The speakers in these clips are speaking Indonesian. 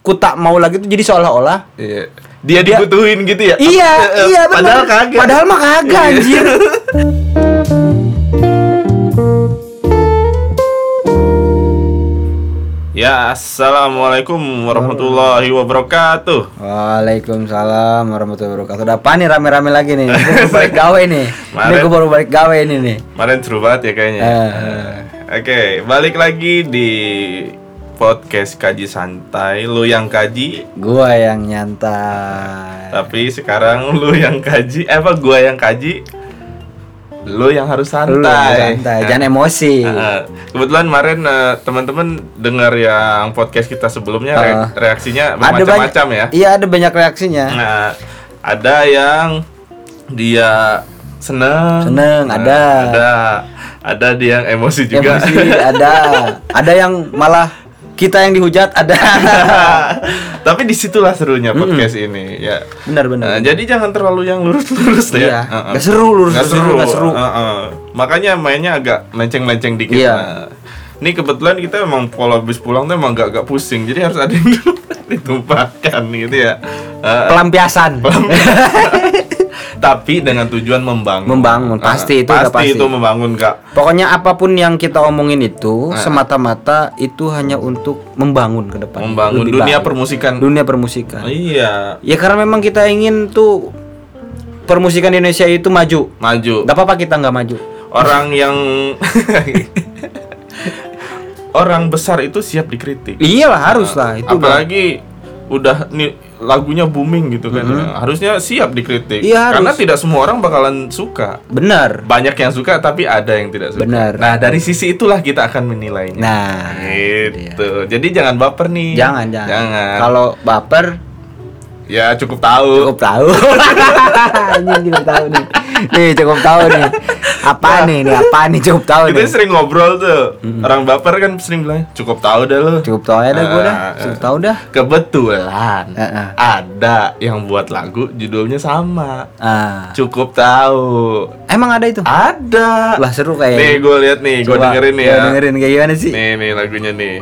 ku tak mau lagi tuh jadi seolah-olah Iya. Dia dibutuhin gitu ya? iya eh, iya Padahal benar kagak. padahal mah kagak Iya. anjir Ya, assalamualaikum warahmatullahi wabarakatuh. Waalaikumsalam warahmatullahi wabarakatuh. Udah apa nih rame-rame lagi nih? Ini gua balik gawe nih. Ini Kemarin- gue baru balik gawe ini nih. Kemarin seru banget ya kayaknya. Eh, Oke, balik lagi di podcast kaji santai. Lu yang kaji, Gua yang nyantai. tapi sekarang lu yang kaji. Eh apa gua yang kaji? Lu yang harus santai. Lu yang santai, Nah, jangan emosi. kebetulan kemarin eh, teman-teman dengar yang podcast kita sebelumnya re- Ah. reaksinya bermacam-macam ya. Iya, ada banyak reaksinya. Nah, ada yang dia seneng, Seneng, Nah, ada. ada, ada dia yang emosi juga. Emosi ada. Ada yang malah kita yang dihujat ada. Tapi di situlah serunya podcast ini, ya. benar benar. Nah, jadi jangan terlalu yang lurus-lurus deh. Iya. ya. Heeh. Nggak seru, lurus Nggak seru, nggak seru. Heeh. Makanya mainnya agak melenceng-melenceng dikit. Iya. Nah, ini kebetulan kita emang kalau habis pulang tuh emang agak-agak pusing, jadi harus ada yang ditumpahkan gitu ya. Heeh. Pelampiasan. tapi dengan tujuan membangun. Membangun, Ah, pasti itu udah pasti. itu membangun kak. Pokoknya apa pun yang kita omongin itu semata-mata itu hanya untuk membangun ke depan. Membangun Lebih dunia baik. permusikan. dunia permusikan. Iya, Ya karena memang kita ingin tuh permusikan Indonesia itu maju. maju. Gak apa-apa kita nggak maju. Orang yang orang besar itu siap dikritik. Iyalah harus lah itu. Apalagi udah nih lagunya booming gitu kan. ya. Harusnya siap dikritik. Iya, Karena harus. tidak semua orang bakalan suka. benar. Banyak yang suka tapi ada yang tidak suka. Benar. Nah, dari sisi itulah kita akan menilainya. Nah, gitu. Jadi jangan baper nih. jangan jangan. Jangan. Kalau baper Ya cukup tahu. cukup tahu. Anjing cukup tahu nih. Nih cukup tahu nih. Apa nih? Nih apa nih cukup tahu Kita nih. sering ngobrol tuh. Orang baper kan sering bilang, "Cukup tahu dah lo." Cukup tahu ya dah gue dah. Ah, Cukup tahu dah. Kebetulan Heeh. ada yang buat lagu judulnya sama. Ah. Cukup tahu. Emang ada itu? Ada. Lah seru kayak. Nih gue lihat nih, gue dengerin nih ya. dengerin kayak gimana sih? Nih nih lagunya nih.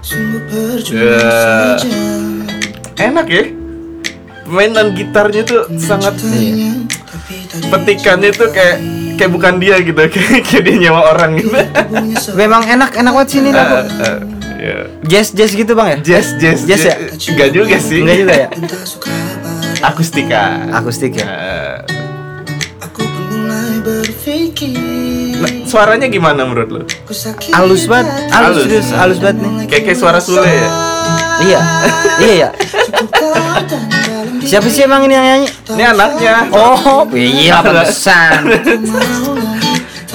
Sungguh percuma Ya. Enak ya. Mainan gitarnya tuh sangat petikannya tuh kayak kayak bukan dia gitu, kayak kayak dia nyewa orang gitu. Memang enak enak banget sih ini lagu. Eh, eh, ya. Jazz jazz gitu bang ya? Jazz, jazz, Jazz ya? Enggak juga sih. Enggak juga ya? Akustika. Akustik ya. Eh, Aku mulai berpikir nah, suaranya gimana menurut lo? Halus banget, halus Halus. halus banget nih. Kayak kayak suara Sule ya? Iya, iya ya. Siapa sih emang ini yang nyanyi? Ini anaknya. Oh, iya pantesan.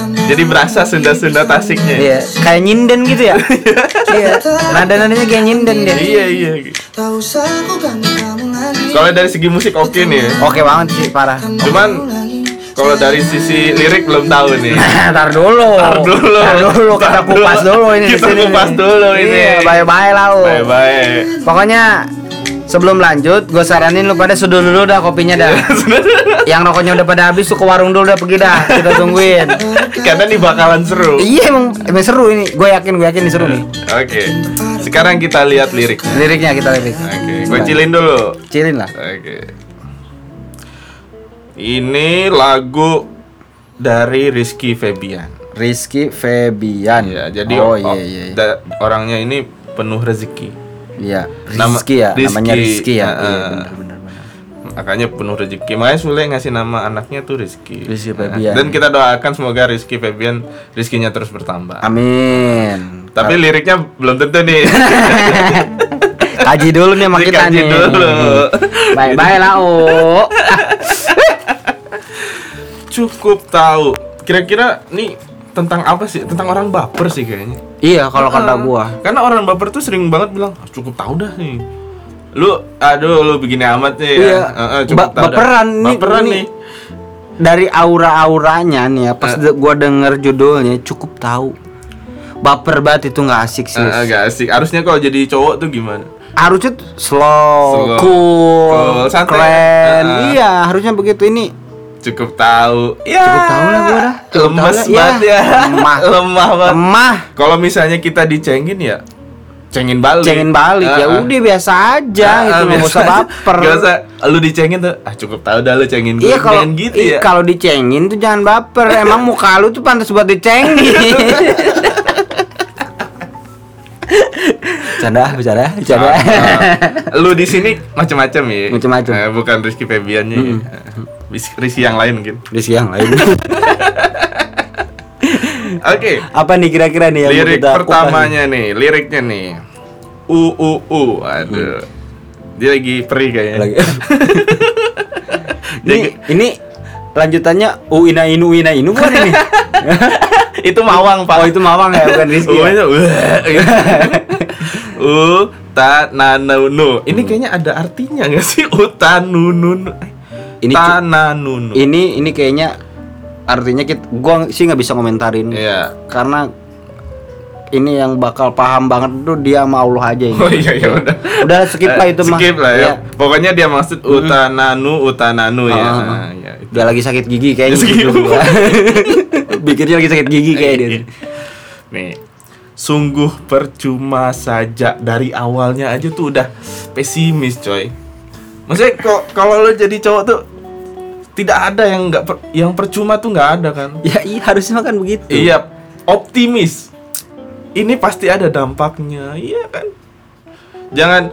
Jadi berasa Sunda-Sunda Tasiknya. Iya, kayak nyinden gitu ya. Iya, nada-nadanya kayak nyinden dia. Iya, iya. Lagi Kalau dari segi musik oke nih. ya. Oke banget sih, parah. Cuman kalau dari sisi lirik belum tahu nih. Nah, tar dulu. Tar dulu. Tar dulu, kita kupas dulu. ini Kita kupas dulu ini. Iya, bye-bye lah. Bye-bye. Pokoknya sebelum lanjut, gue saranin lu pada seduh dulu dah kopinya dah. Yang rokoknya udah pada habis tuh ke warung dulu dah pergi dah. Kita tungguin. Karena ini bakalan seru. Iya emang, emang seru ini. Gue yakin, gue yakin ini seru nih. Oke. Sekarang kita lihat lirik. Oke, Liriknya kita lirik. gue cilin dulu. Cilin lah. Oke. Ini lagu dari Rizky Febian. Rizky Febian. Ya, jadi oh iya iya. iya. orangnya ini penuh rezeki. Iya, Nama- Rizky ya, Rizky, namanya Rizky ya. uh, Iya, uh. benar benar benar. Makanya penuh rezeki. Makanya Sule ngasih nama anaknya tuh Rizky. Rizky Nah, Febian. Dan kita doakan semoga Rizky Febian rezekinya terus bertambah. Amin. Tapi liriknya belum tentu nih. Kaji dulu nih sama kita nih. dulu. Bye bye lah. Cukup tahu. Kira-kira nih tentang apa sih? Tentang orang baper sih kayaknya. Iya, kalau kata gua. Karena orang baper tuh sering banget bilang, "Ah, cukup tahu dah nih. Lu, aduh, lu begini amat nih ya. Iya. Heeh, cukup Ba- tahu dah." baperan nih, Baperan nih. Dari aura-auranya nih ya, pas de- gua denger judulnya cukup tahu. Baper banget itu nggak asik sih. Eh, agak asik. Harusnya kalau jadi cowok tuh gimana? Harusnya slow, Slow, cool, cool, santai. keren. Ah. Iya, harusnya begitu ini. Cukup tahu. Ya. Cukup tahu lah gua dah. Cukup tahu Lemes lah. banget Iya. ya. Lemah. Lemah banget. Lemah. Kalau misalnya kita dicengin ya cengin balik. cengin balik ya Ah, ah. udah biasa aja Ah, gitu nggak usah baper Nggak usah lu dicengin tuh. Ah cukup tahu dah lu cengin gue. Iya kalau gitu iya, ya. kalau dicengin tuh jangan baper. Emang muka lu tuh pantas buat dicengin. Canda, bercanda, bercanda. Ah, ah. lu di sini macam-macam ya. Macam-macam. Eh, bukan Rizky Febiannya ya. Ris- Rizky yang lain mungkin. Di siang lain. Oke. Apa nih kira-kira nih yang lirik kita pertamanya nih, liriknya nih. U u u. Aduh. Dia lagi perih kayaknya. kupas? lagi? ini, ini lanjutannya uina inu uina inu bukan ini? itu mawang, Pak. Oh itu mawang ya bukan Rizky. ya? U ta na nu nu. Ini kayaknya ada artinya nggak sih? U ta nu nu nu. Ini ta na nu nu. Ini ini kayaknya artinya kita gua sih nggak bisa komentarin. Iya. Karena ini yang bakal paham banget tuh dia sama Allah aja ini. Oh iya ya udah. Udah skip lah itu mah. Skip lah ya. Iya. Pokoknya dia maksud utananu utananu ya. Ah, ah. Nah, ya. itu. Dia lagi sakit gigi kayaknya gitu. Bikinnya lagi sakit gigi kayak dia. Nih. Sungguh percuma saja dari awalnya aja tuh udah pesimis, coy. Maksudnya kok kalau lo jadi cowok tuh tidak ada yang nggak per- yang percuma tuh nggak ada kan? Ya iya harusnya kan begitu. Iya, optimis. Ini pasti ada dampaknya, iya kan? Jangan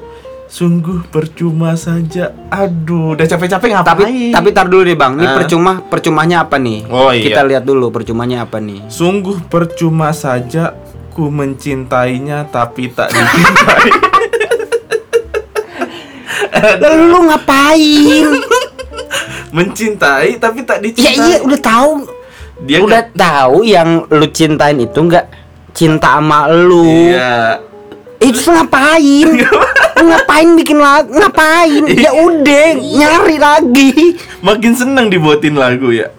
sungguh percuma saja. Aduh, udah capek-capek ngapain? Tapi tapi tar dulu deh Bang. Ini Ah. percuma percumanya apa nih? Oh, iya. Kita lihat dulu percumanya apa nih. Sungguh percuma saja ku mencintainya tapi tak dicintai. Lalu lu ngapain? Mencintai tapi tak ya dicintai. iya udah tahu. Dia udah nggak- tahu yang lu cintain itu enggak cinta sama lu. Iya. Eh, terus ngapain? Ngapain bikin lagu? Ngapain? Ya udah, nyari lagi. Makin seneng dibuatin lagu ya.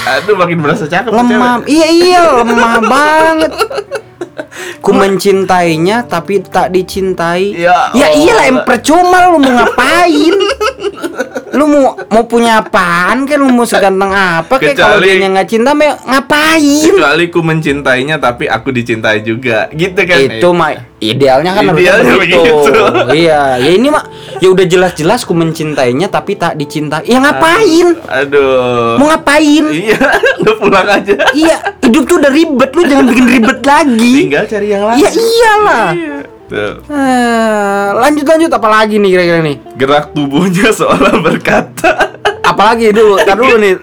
Aduh, makin berasa cakep. Lemah. Iya iya, lemah banget. Ku mencintainya tapi tak dicintai. Ya Ya iyalah, Allah. em percuma lu mau ngapain? Lu mau mau punya apaan kan lu mau seganteng apa kayak kalau dia nggak cinta me- ngapain? Kecuali ku mencintainya tapi aku dicintai juga. Gitu kan. itu mah idealnya kan harusnya Idealnya begitu. begitu. iya, ya ini mah ya udah jelas-jelas ku mencintainya tapi tak dicintai. Ya ngapain? Aduh. Mau ngapain? Iya, udah pulang aja. Iya, hidup tuh udah ribet lu jangan bikin ribet lagi. Tinggal cari yang lain. Ya iyalah. Iya. Tuh. Eh, lanjut lanjut apa lagi nih kira-kira nih? Gerak tubuhnya seolah berkata Apalagi dulu, tar dulu nih.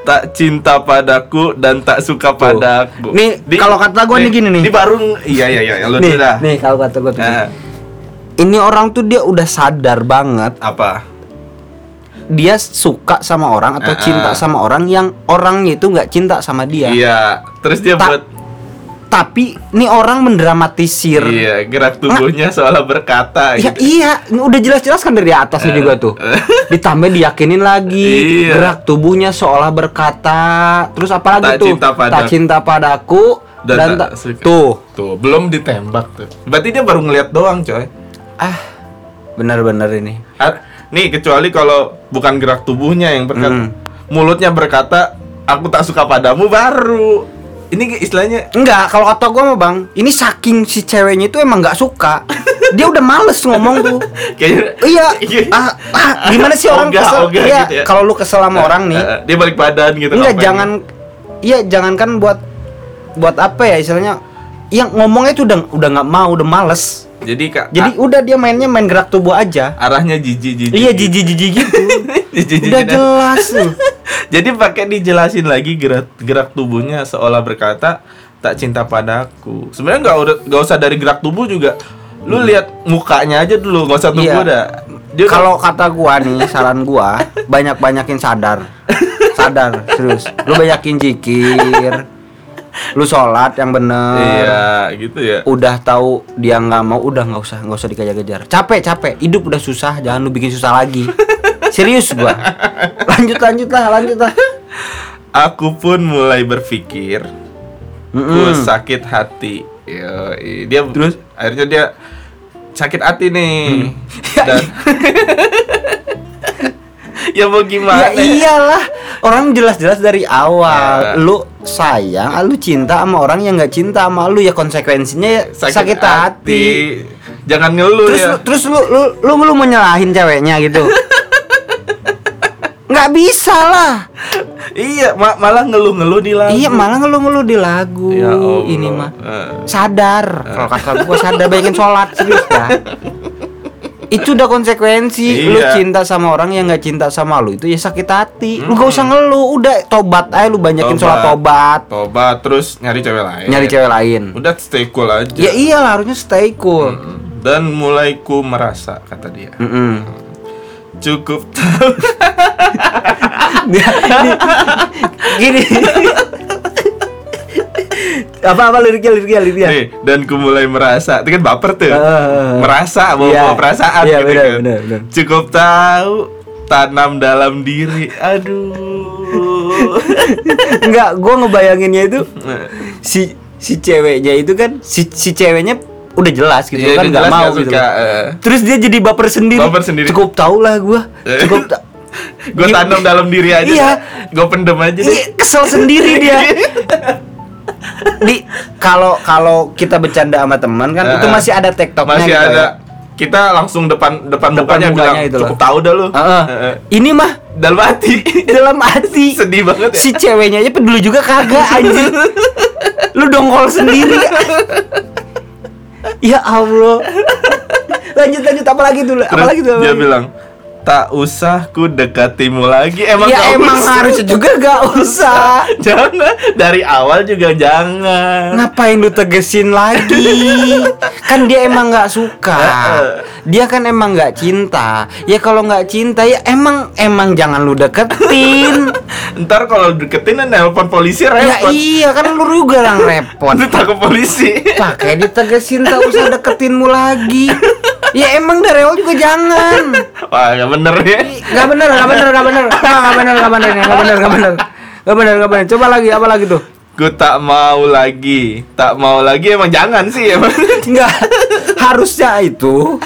tak cinta padaku dan tak suka padaku. Nih, kalau kata gua nih gini nih. Di baru iya iya iya, lu Nih, dah. nih kalau kata gua tuh. Nah, Ini orang tuh dia udah sadar banget apa? dia suka sama orang atau Ah, cinta ah. sama orang yang orangnya itu nggak cinta sama dia. Iya, terus dia Tak- buat Tapi nih orang mendramatisir. iya, gerak tubuhnya seolah berkata Ya gitu. iya, ini udah jelas-jelas kan dari atasnya juga tuh. Ditambah diyakinin lagi, Iya. gerak tubuhnya seolah berkata. Terus apa lagi Tak tuh? cinta padaku. tak cinta padaku dan, Dan tak tuh. Tuh, belum ditembak tuh. Berarti dia baru ngeliat doang, coy. Ah, benar-benar ini. Ah, Nih, kecuali kalau bukan gerak tubuhnya yang berkata, Hmm. mulutnya berkata, "Aku tak suka padamu," baru. Ini istilahnya Enggak, kalau kata gua mah bang, ini saking si ceweknya itu emang nggak suka. Dia udah males ngomong tuh. kayaknya Iya, ah, ah, gimana sih orang kesel? Iya, gitu ya. kalau lu kesel sama orang nih, eh, dia balik badan gitu. enggak jangan, iya jangankan buat buat apa ya istilahnya, yang ngomongnya itu udah udah nggak mau, udah males. Jadi kak, Jadi udah dia mainnya main gerak tubuh aja. arahnya jijik jijik. Iya gitu. Jijik-jijik udah dah. jelas tuh. Jadi pakai dijelasin lagi gerak gerak tubuhnya seolah berkata tak cinta padaku. Sebenarnya nggak udah nggak usah dari gerak tubuh juga. Lu lihat mukanya aja dulu, nggak usah tubuh Hmm. Iya. dah. Kalau kata gua nih, saran gua banyak-banyakin sadar. Sadar, serius. Lu banyakin zikir. Lu sholat yang bener. iya gitu ya. Udah tahu dia nggak mau, udah nggak usah, nggak usah dikejar-kejar. Capek, capek. Hidup udah susah, jangan lu bikin susah lagi. Serius gua. Lanjut, lanjut lah, lanjut lah. Aku pun mulai berpikir, ku Mm-mm. sakit hati. Yoi. dia terus akhirnya dia sakit hati nih. Dan ya mau Ya gimana? iyalah, orang jelas-jelas dari awal Ya. lu sayang, ah, lu cinta sama orang yang nggak cinta sama lu ya konsekuensinya ya sakit, hati. Jangan ngeluh Terus ya. lu, terus lu lu lu lu mau nyalahin ceweknya gitu. nggak bisa lah. Iya, ma- malah ngeluh-ngeluh di lagu. Iya malah ngeluh-ngeluh di lagu Ya Allah. ini mah. Eh. Sadar. Kalau kata gua sadar banyakin sholat serius ya. Itu udah konsekuensi Lu Iya. cinta sama orang yang nggak cinta sama lu Itu ya sakit hati Lu gak usah ngeluh Udah tobat aja lu banyakin sholat tobat Tobat terus nyari cewek lain. Nyari cewek lain Udah stay cool aja. Ya iyalah harusnya stay cool Mm. Dan mulai ku merasa kata dia. Mm-mm. Cukup tahu. Gini Apa-apa liriknya liriknya liriknya Nih, dan ku mulai merasa. Itu kan baper tuh. Ah. merasa bawa, Iya. perasaan Iya, gitu benar, kan. benar, benar. Cukup tahu tanam dalam diri. Aduh. Enggak, gua ngebayanginnya itu si si ceweknya itu kan si si ceweknya udah jelas gitu Iya, kan nggak mau nggak gitu. suka, kan. eh. Terus dia jadi baper sendiri. Baper sendiri. Cukup tau lah gua. Eh. Cukup ta- Gue tanam dalam diri aja. Iya. Gue pendem aja deh. Iya, kesel sendiri dia. Di kalau kalau kita bercanda sama teman kan itu Eh, masih ada tektoknya Masih gitu ada. ya. Kita langsung depan depan, Depan mukanya, mukanya bilang itu cukup tahu dah lu. Heeh. Heeh. Ini mah Dalam hati. dalam hati Sedih banget ya. si ceweknya aja peduli juga kagak anjir. Lu dongkol sendiri. ya Allah. Lanjut lanjut apa lagi tuh? Apa Terus lagi tuh? dia bilang tak usah ku dekatimu lagi emang ya gak emang usah. harusnya juga gak usah. jangan dari awal juga jangan Ngapain lu tegesin lagi? kan dia emang nggak suka. Dia kan emang nggak cinta. Ya kalau nggak cinta ya emang emang jangan lu deketin. ntar kalau deketin nelpon polisi ya repot iya kan lu juga yang repot. takut polisi Pakai ditegesin tak usah deketinmu lagi. Ya emang dari awal juga jangan. wah gak bener ya Gak bener, gak bener, gak bener, gak bener, gak bener, gak bener, gak bener, gak bener, gak bener. Coba lagi, apa lagi tuh? ku tak mau lagi tak mau lagi emang jangan sih emang Enggak, harusnya itu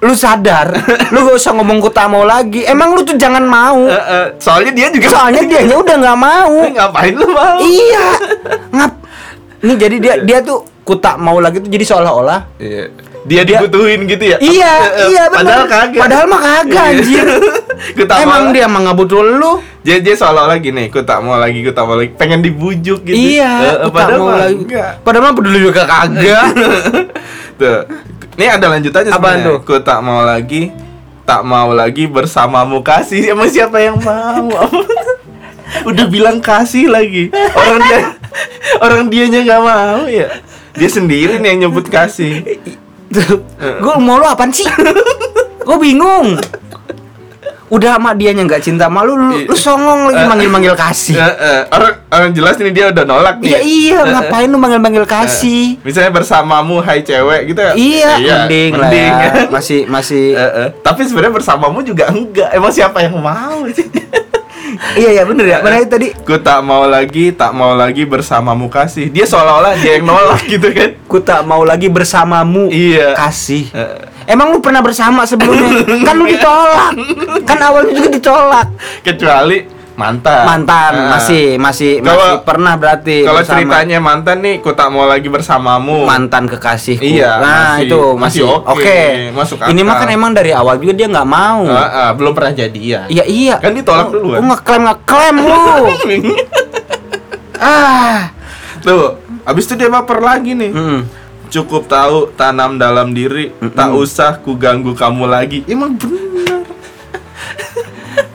lu sadar, lu gak usah ngomong ku tak mau lagi. Emang lu tuh jangan mau. Eh, eh, soalnya dia juga Soalnya dianya udah nggak mau. ngapain lu mau Iya, ngap. Ini jadi dia dia tuh ku tak mau lagi tuh jadi seolah-olah Iya. Dia dibutuhin gitu ya Iya, eh, iya bener. padahal kagak Padahal mah kagak anjir. ku tak Emang dia mah nggak butuh lu. Jadi dia seolah-olah gini, ku tak mau lagi, ku tak mau lagi, pengen dibujuk gitu. Iya, tak padahal mau mah lagi. enggak. Padahal mah peduli juga kagak. Tuh. Ini ada lanjutannya sebenarnya. tuh? Ku tak mau lagi, tak mau lagi bersamamu kasih. Emang siapa yang mau? Udah bilang kasih lagi. Orang dia orang dianya nggak mau ya. Dia sendiri nih yang nyebut kasih. Gue mau lu apaan sih? Gue bingung. Udah sama dia nggak cinta sama lu, lu, lu songong lagi manggil-manggil kasih. Orang orang jelas ini dia udah nolak nih. Iya iya, ngapain lu manggil-manggil kasih? Misalnya bersamamu hai cewek gitu ya. Iya, mending, lah mending, ya. kan? Masih masih Eh, eh. Tapi sebenarnya bersamamu juga enggak. Emang siapa yang mau sih? Iya ya bener ya. Mana tadi Ku tak mau lagi, tak mau lagi bersamamu kasih. Dia seolah-olah dia yang nolak gitu kan? ku tak mau lagi bersamamu. Iya. Kasih. Eh. Emang lu pernah bersama sebelumnya? kan lu ditolak. Kan awalnya juga ditolak. Kecuali mantan. Mantan Eh. masih masih Kalau- masih pernah berarti Kalau bersama. ceritanya mantan nih, ku tak mau lagi bersamamu. mantan kekasihku. Iya, nah masih- itu masih masih oke, oke. masuk Ini mah akal. kan emang dari awal juga dia nggak mau. Ah, ah, belum pernah jadian. Iya iya. Kan ditolak Lu- duluan. Lu ngeklaim ngeklaim lu. ah. Tuh, abis itu dia baper lagi nih. Mm. Cukup tahu tanam dalam diri, tak usah ku ganggu kamu lagi. Emang bener.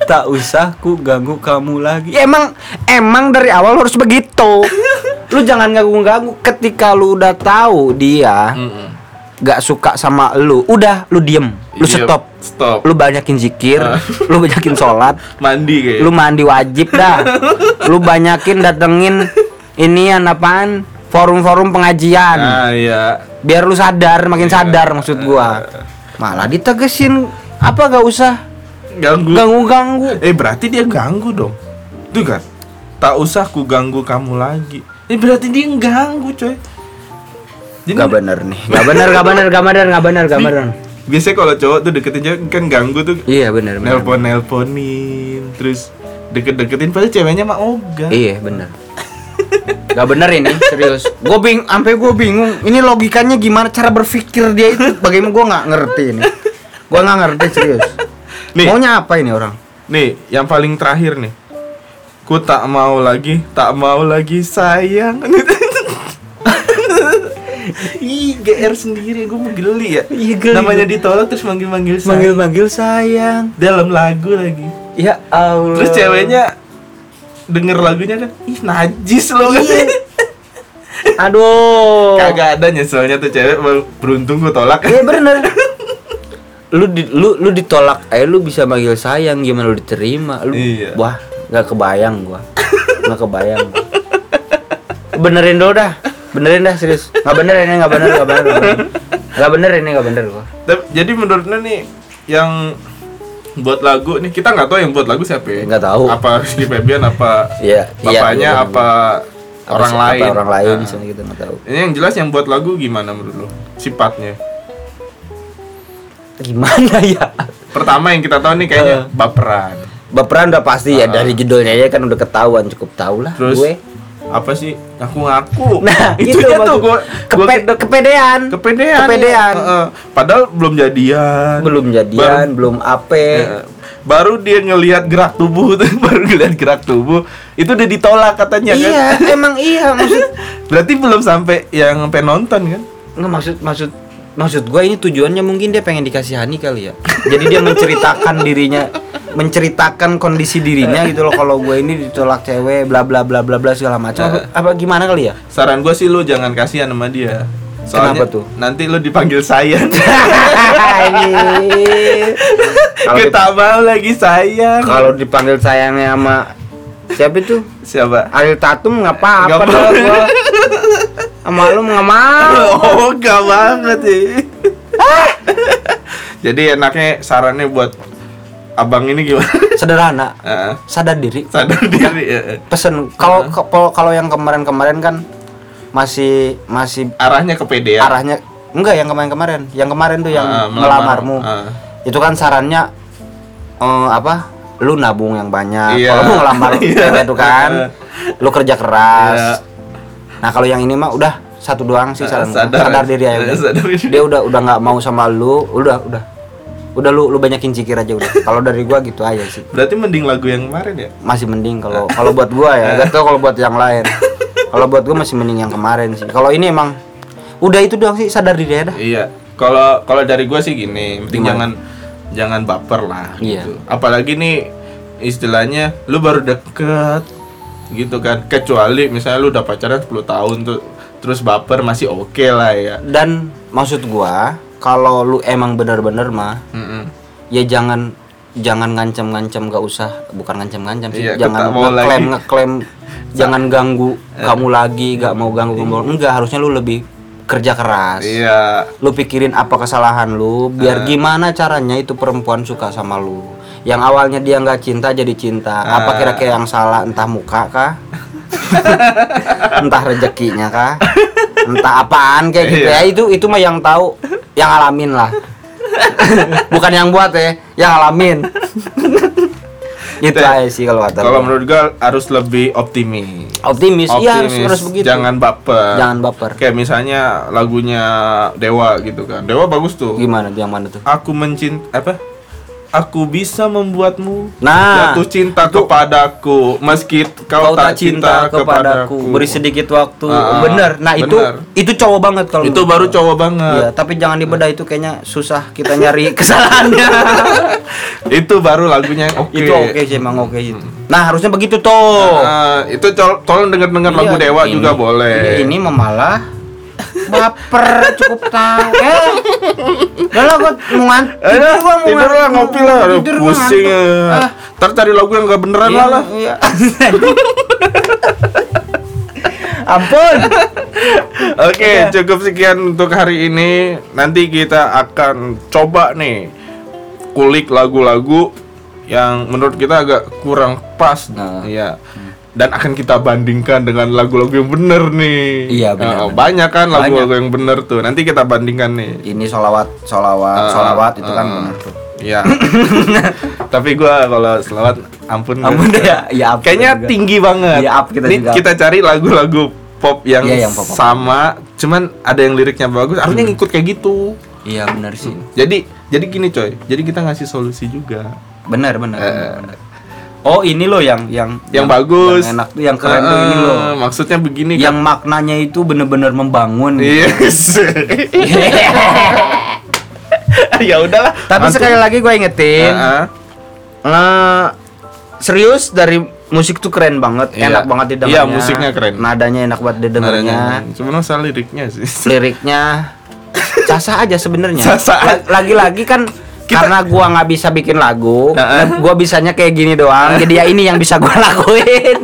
Tak usah ku ganggu kamu lagi. Ya, emang emang dari awal harus begitu. lu jangan ganggu-ganggu ketika lu udah tahu dia Mm-mm. gak suka sama lu. Udah lu diem, lu Iya, stop. Stop. Lu banyakin zikir, Ah. lu banyakin sholat, Mandi kayak. lu mandi wajib dah lu banyakin datengin inian apaan forum-forum pengajian Ah iya. biar lu sadar makin Iya. sadar maksud gua malah ditegesin apa gak usah Ganggu. ganggu-ganggu Eh berarti dia ganggu dong. Tuh kan. Tak usah ku ganggu kamu lagi. Eh berarti dia ganggu coy. Jadi gak bener nih gak bener gak bener gak bener gak bener gak bener biasanya kalau cowok tuh deketin cewek kan ganggu tuh iya bener bener nelpon nelponin terus deket deketin padahal ceweknya mah ogah iya bener Gak bener ini, serius. Gue bing, sampai gue bingung. Ini logikanya gimana? Cara berpikir dia itu bagaimana? Gue nggak ngerti ini. Gue nggak ngerti serius. Nih. Maunya apa ini orang? Nih, yang paling terakhir nih. Ku tak mau lagi, tak mau lagi sayang. Ih, GR sendiri gue mau geli ya. Iya, geli. Namanya ditolak terus manggil-manggil sayang. Manggil-manggil sayang. dalam lagu lagi. Ya Allah. Terus ceweknya denger lagunya kan, ih najis lo kan. Aduh. Kagak ada nyeselnya tuh cewek beruntung gue tolak. Iya bener. lu di, lu lu ditolak, eh lu bisa manggil sayang gimana lu diterima? Lu Iya. wah, nggak kebayang gua. Nggak kebayang. gua. Benerin dulu dah. Benerin dah serius. Nggak bener ini nggak bener nggak bener. nggak bener. Ini nggak bener gua. Jadi menurut lo nih yang buat lagu nih kita nggak tahu yang buat lagu siapa ya? Nggak tahu. Apa Rizky Febian apa Iya, iya, bapaknya iya, apa orang lain? Apa orang lain Nah, misalnya kita nggak tahu. Ini yang jelas yang buat lagu gimana menurut lo? Sifatnya. Gimana ya? Pertama yang kita tahu nih kayaknya Eh. baperan. Baperan udah pasti ya Ah. dari judulnya aja kan udah ketahuan cukup tahu lah Terus gue. apa sih? Ngaku-ngaku. Nah, itu Itunya maksud- tuh gua Kepe- kepedean. kepedean. Kepedean. ya. Heeh. Padahal belum jadian. Belum jadian, belum ape. Ya, baru dia ngelihat gerak tubuh tuh baru ngelihat gerak tubuh itu udah ditolak katanya kan Iya, emang iya maksud berarti belum sampai yang sampai nonton kan nggak maksud maksud maksud gue ini tujuannya mungkin dia pengen dikasihani kali ya. Jadi dia menceritakan dirinya, menceritakan kondisi dirinya gitu loh. Kalau gue ini ditolak cewek, bla bla bla bla bla segala macam. Apa, apa gimana kali ya? saran gue sih lu jangan kasihan sama dia soalnya Kenapa tuh? nanti lu dipanggil sayang mau lagi sayang Kalau dipanggil sayangnya sama siapa itu? siapa Ariel Tatum apa-apa apa-apa. dah gua. Sama lu nggak mau. oh gak banget sih jadi enaknya sarannya buat abang ini gimana Sederhana, Heeh. sadar diri. sadar diri ya. Pesen kalau kalau kalau yang kemarin-kemarin kan masih masih arahnya kepedean arahnya enggak yang kemarin-kemarin. Yang kemarin tuh yang Ah, melamar. ngelamarmu. Ah. Itu kan sarannya eh, apa? Lu nabung yang banyak. Iya. Kalau mau ngelamar Iya. cewek itu kan lu kerja keras. Iya. Nah, kalau yang ini mah udah satu doang sih Ah, saran gua. sadar. sadar, diri aja. udah. Sadar diri. Dia udah udah nggak mau sama lu, udah udah. Udah lu lu banyakin cikir aja udah. Kalau dari gua gitu aja sih. berarti mending lagu yang kemarin ya Masih mending kalau kalau buat gua ya. Gak tau kalau buat yang lain. Kalau buat gua masih mending yang kemarin sih. Kalau ini emang udah itu doang sih sadar diri aja dah. Iya. Kalau kalau dari gua sih gini, penting jangan jangan baper lah Iya. gitu. Apalagi nih istilahnya lu baru deket gitu kan. Kecuali misalnya lu udah pacaran 10 tahun tuh terus baper masih oke lah ya. Dan maksud gua kalau lu emang bener-bener mah Mm-mm. ya jangan jangan ngancam-ngancam gak usah bukan ngancam-ngancam sih Iya, jangan ngeklaim. Eh. ngeklaim jangan ganggu kamu lagi gak mau ganggu kamu enggak harusnya lu lebih kerja keras Iya. lu pikirin apa kesalahan lu biar gimana caranya itu perempuan suka sama lu yang awalnya dia nggak cinta jadi cinta apa Ah. kira-kira yang salah entah muka kah entah rezekinya kah entah apaan kayak gitu Iya. ya itu itu mah yang tahu yang alamin lah bukan yang buat ya yang alamin itu aja sih kalau kata Kalau menurut gua harus lebih optimis. optimis, iya harus, Optimis, harus begitu Jangan baper. jangan baper Kayak misalnya lagunya Dewa gitu kan. Dewa bagus tuh. gimana yang mana tuh Aku mencint apa? Aku bisa membuatmu Nah, jatuh cinta kepadaku meski kau, kau tak cinta kepadaku beri sedikit waktu Ah, bener nah itu bener. itu cowok banget kalau Itu baru cowok Iya, banget. tapi jangan dibedah itu kayaknya susah kita nyari kesalahannya. itu baru lagunya yang oke. itu oke sih emang oke itu. Nah, harusnya begitu tuh. Nah, itu tol tolong denger-denger lagu Iya, Dewa ini- juga boleh. Ini, ini memalah baper cukup tahu. Eh. Udah lah gua mau ngan- Ayo, gua mau tidur lah ngopi lah, Aduh, pusing ngantuk. ya. Ah, Ntar cari lagu yang gak beneran iya, lah. iya. Ampun. Oke, Udah. cukup sekian untuk hari ini. Nanti kita akan coba nih kulik lagu-lagu yang menurut kita agak kurang pas. Nah. Iya. Dan akan kita bandingkan dengan lagu-lagu yang bener nih. Iya, bener, Nah, bener. banyak kan lagu-lagu yang bener tuh. Nanti kita bandingkan nih. Ini solawat, solawat, Ah, solawat itu kan ah. bener tuh. Iya. Tapi gua kalau selawat ampun Ampun deh ya. Ya, up kayaknya juga. tinggi banget Iya, up kita Nih, juga kita cari lagu-lagu pop yang, Iya, yang pop-pop. sama cuman ada yang liriknya bagus harusnya Hmm. ngikut kayak gitu Iya benar sih. jadi jadi gini coy jadi kita ngasih solusi juga Benar benar. Eh. benar, benar. Oh ini loh yang yang yang, bagus yang enak tuh yang keren tuh Eh, ini loh. maksudnya begini Yang maknanya itu bener-bener membangun. kan yes ya udahlah Tapi Antum- sekali lagi gue ingetin, Heeh. eh, serius dari musik tuh keren banget, Iya. enak banget didengarnya. Iya, musiknya keren. Nadanya enak banget didengarnya. Cuma masalah liriknya sih Liriknya sasa aja sebenarnya. Lagi-lagi kan Kita- karena gua nggak bisa bikin lagu, Heeh. dan gua bisanya kayak gini doang. jadi ya ini yang bisa gua lakuin.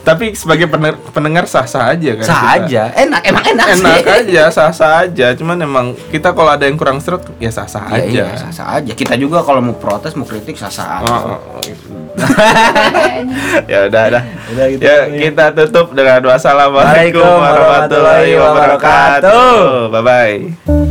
tapi sebagai pener- pendengar sah-sah aja kan Sah kita. aja, enak emang enak, enak sih. aja sah-sah aja cuman emang kita kalau ada yang kurang seret ya sah-sah Iya, aja iya, sah-sah aja. Kita juga kalau mau protes, mau kritik sah-sah aja. Oh, oh, oh. ya udah udah Udah gitu. ya kita tutup dengan wassalamualaikum warahmatullahi wabarakatuh bye bye